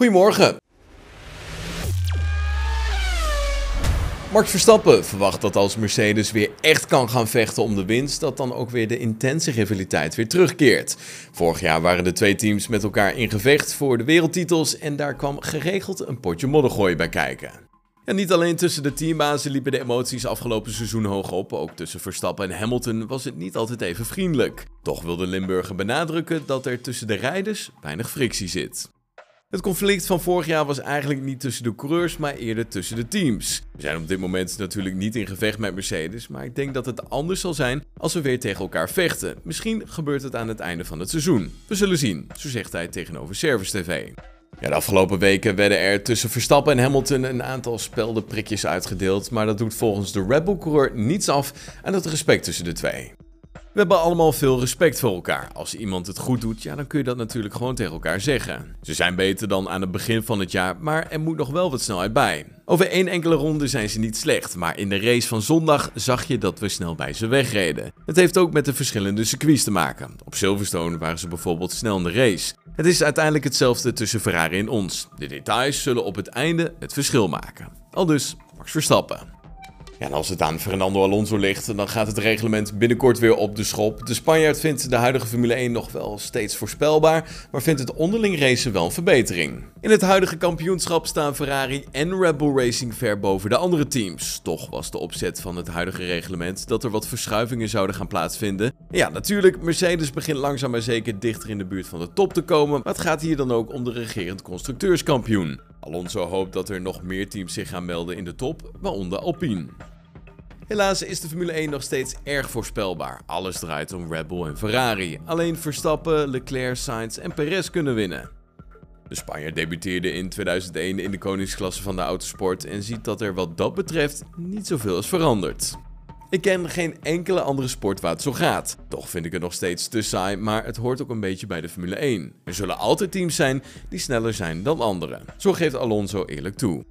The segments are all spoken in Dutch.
Goedemorgen. Max Verstappen verwacht dat als Mercedes weer echt kan gaan vechten om de winst, dat dan ook weer de intense rivaliteit weer terugkeert. Vorig jaar waren de twee teams met elkaar in gevecht voor de wereldtitels en daar kwam geregeld een potje moddergooi bij kijken. En niet alleen tussen de teambazen liepen de emoties afgelopen seizoen hoog op, ook tussen Verstappen en Hamilton was het niet altijd even vriendelijk. Toch wilde Limburger benadrukken dat er tussen de rijders weinig frictie zit. Het conflict van vorig jaar was eigenlijk niet tussen de coureurs, maar eerder tussen de teams. We zijn op dit moment natuurlijk niet in gevecht met Mercedes, maar ik denk dat het anders zal zijn als we weer tegen elkaar vechten. Misschien gebeurt het aan het einde van het seizoen. We zullen zien, zo zegt hij tegenover Service TV. Ja, de afgelopen weken werden er tussen Verstappen en Hamilton een aantal speldenprikjes uitgedeeld, maar dat doet volgens de Red Bull-coureur niets af aan het respect tussen de twee. We hebben allemaal veel respect voor elkaar. Als iemand het goed doet, ja, dan kun je dat natuurlijk gewoon tegen elkaar zeggen. Ze zijn beter dan aan het begin van het jaar, maar er moet nog wel wat snelheid bij. Over één enkele ronde zijn ze niet slecht, maar in de race van zondag zag je dat we snel bij ze wegreden. Het heeft ook met de verschillende circuits te maken. Op Silverstone waren ze bijvoorbeeld snel in de race. Het is uiteindelijk hetzelfde tussen Ferrari en ons. De details zullen op het einde het verschil maken. Al dus Max Verstappen. Als het aan Fernando Alonso ligt, dan gaat het reglement binnenkort weer op de schop. De Spanjaard vindt de huidige Formule 1 nog wel steeds voorspelbaar, maar vindt het onderling racen wel een verbetering. In het huidige kampioenschap staan Ferrari en Red Bull Racing ver boven de andere teams. Toch was de opzet van het huidige reglement dat er wat verschuivingen zouden gaan plaatsvinden. Ja, natuurlijk, Mercedes begint langzaam maar zeker dichter in de buurt van de top te komen, maar het gaat hier dan ook om de regerend constructeurskampioen. Alonso hoopt dat er nog meer teams zich gaan melden in de top, waaronder Alpine. Helaas is de Formule 1 nog steeds erg voorspelbaar. Alles draait om Red Bull en Ferrari. Alleen Verstappen, Leclerc, Sainz en Perez kunnen winnen. De Spanjaard debuteerde in 2001 in de koningsklasse van de autosport en ziet dat er wat dat betreft niet zoveel is veranderd. Ik ken geen enkele andere sport waar het zo gaat. Toch vind ik het nog steeds te saai, maar het hoort ook een beetje bij de Formule 1. Er zullen altijd teams zijn die sneller zijn dan anderen. Zo geeft Alonso eerlijk toe.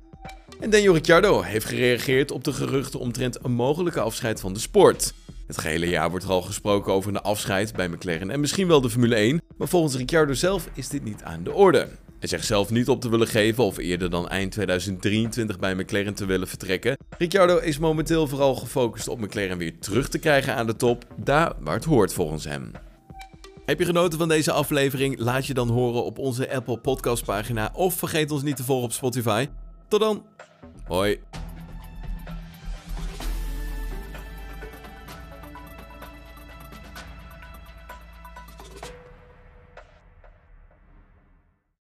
En Daniel Ricciardo heeft gereageerd op de geruchten omtrent een mogelijke afscheid van de sport. Het gehele jaar wordt er al gesproken over een afscheid bij McLaren en misschien wel de Formule 1, maar volgens Ricciardo zelf is dit niet aan de orde. Hij zegt zelf niet op te willen geven of eerder dan eind 2023 bij McLaren te willen vertrekken. Ricciardo is momenteel vooral gefocust op McLaren weer terug te krijgen aan de top, daar waar het hoort volgens hem. Heb je genoten van deze aflevering? Laat je dan horen op onze Apple Podcast pagina of vergeet ons niet te volgen op Spotify. Tot dan! Hoi!